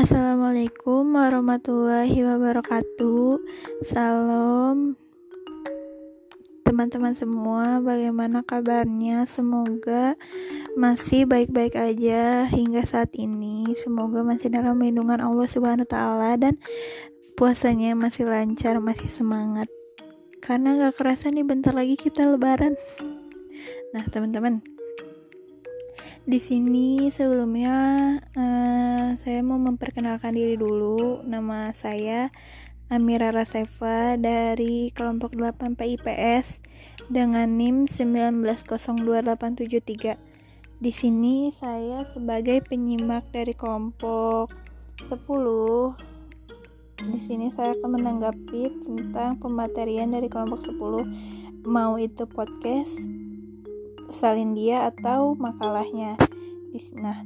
Assalamualaikum warahmatullahi wabarakatuh. Salam teman-teman semua, bagaimana kabarnya? Semoga masih baik-baik aja hingga saat ini. Semoga masih dalam lindungan Allah Subhanahu wa taala dan puasanya masih lancar, masih semangat. Karena gak kerasa nih bentar lagi kita lebaran. Nah, teman-teman, di sini sebelumnya uh, saya mau memperkenalkan diri dulu. Nama saya Amira Raseva dari kelompok 8 PIPS dengan NIM 1902873. Di sini saya sebagai penyimak dari kelompok 10. Di sini saya akan menanggapi tentang pematerian dari kelompok 10 mau itu podcast salin dia atau makalahnya. Nah,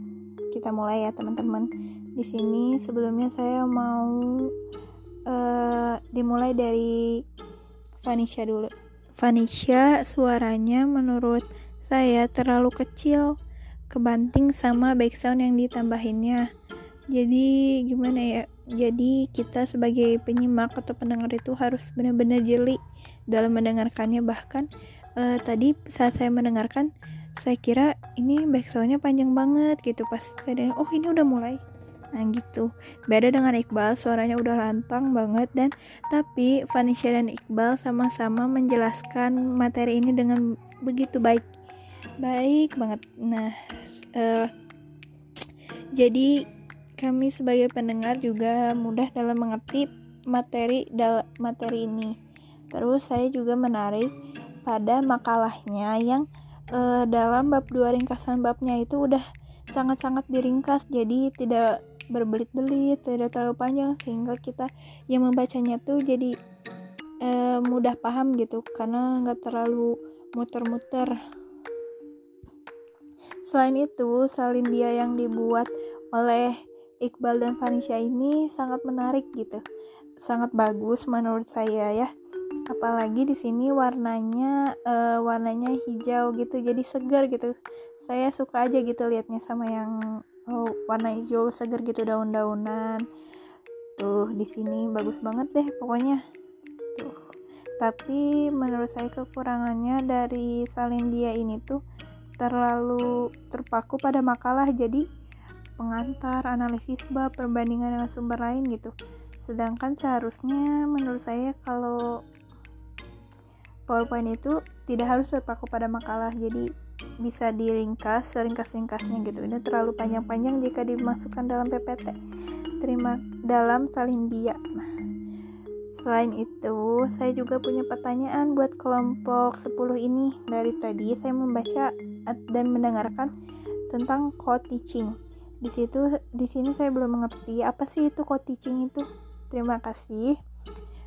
kita mulai ya teman-teman. Di sini sebelumnya saya mau uh, dimulai dari Vanisha dulu. Vanisha suaranya menurut saya terlalu kecil kebanting sama background yang ditambahinnya. Jadi gimana ya? Jadi kita sebagai penyimak atau pendengar itu harus benar-benar jeli dalam mendengarkannya bahkan uh, tadi saat saya mendengarkan saya kira ini backsoundnya panjang banget gitu pas saya dengar oh ini udah mulai. Nah gitu. Beda dengan Iqbal suaranya udah lantang banget dan tapi Vanisha dan Iqbal sama-sama menjelaskan materi ini dengan begitu baik. Baik banget. Nah uh, jadi kami sebagai pendengar juga mudah dalam mengerti materi dal materi ini. Terus saya juga menarik pada makalahnya yang uh, dalam bab dua ringkasan babnya itu udah sangat-sangat diringkas. Jadi tidak berbelit-belit tidak terlalu panjang sehingga kita yang membacanya tuh jadi uh, mudah paham gitu karena nggak terlalu muter-muter. Selain itu salin dia yang dibuat oleh Iqbal dan Vanisha ini sangat menarik gitu. Sangat bagus menurut saya ya apalagi di sini warnanya uh, warnanya hijau gitu jadi segar gitu. Saya suka aja gitu liatnya sama yang oh, warna hijau segar gitu daun-daunan. Tuh di sini bagus banget deh pokoknya. Tuh. Tapi menurut saya kekurangannya dari Salindia ini tuh terlalu terpaku pada makalah jadi pengantar analisis bab perbandingan dengan sumber lain gitu. Sedangkan seharusnya menurut saya kalau PowerPoint itu tidak harus terpaku pada makalah jadi bisa diringkas seringkas-ringkasnya gitu. Ini terlalu panjang-panjang jika dimasukkan dalam PPT terima dalam salindia nah selain itu saya juga punya pertanyaan buat kelompok 10 ini. Dari tadi saya membaca dan mendengarkan tentang code teaching. Di situ di sini saya belum mengerti apa sih itu code teaching itu. Terima kasih